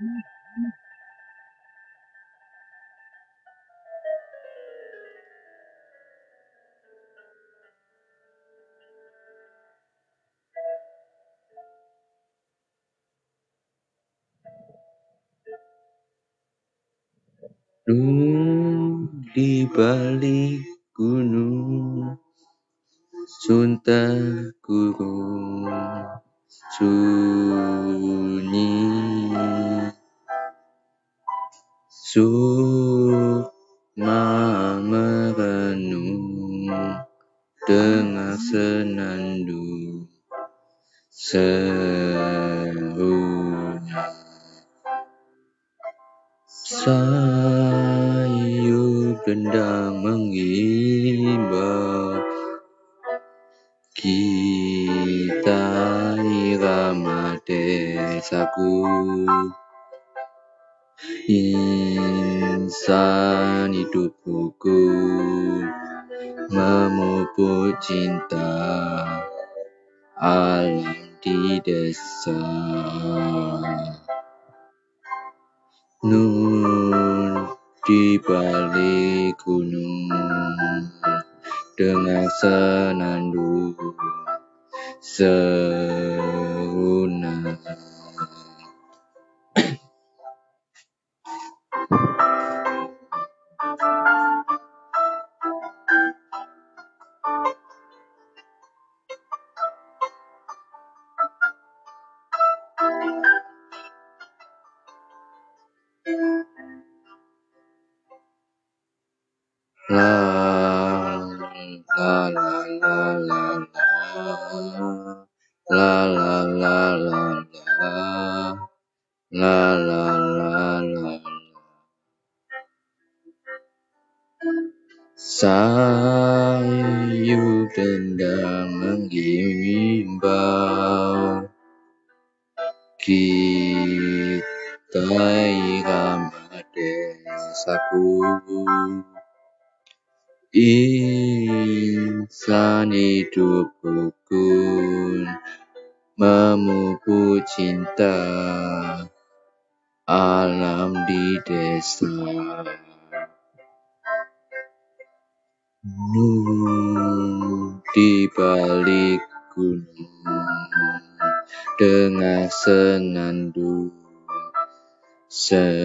Hmm, di balik gunung Sunta gurung Sunta Sukma merenung Dengar senandung Serunya Sayup dendang mengimbau Kita irama desaku Insan hidup rukun Memupuk cinta Alam di desa. Nun di balik gunung Dengar senandung Serunan 啦啦啦啦啦啦啦啦啦啦啦啦啦啦。Sayup dendang mengimbau Kita irama desaku. Insan hidup rukun Memupuk cinta Alam di desa di balik gunung Dengar senandung Serunan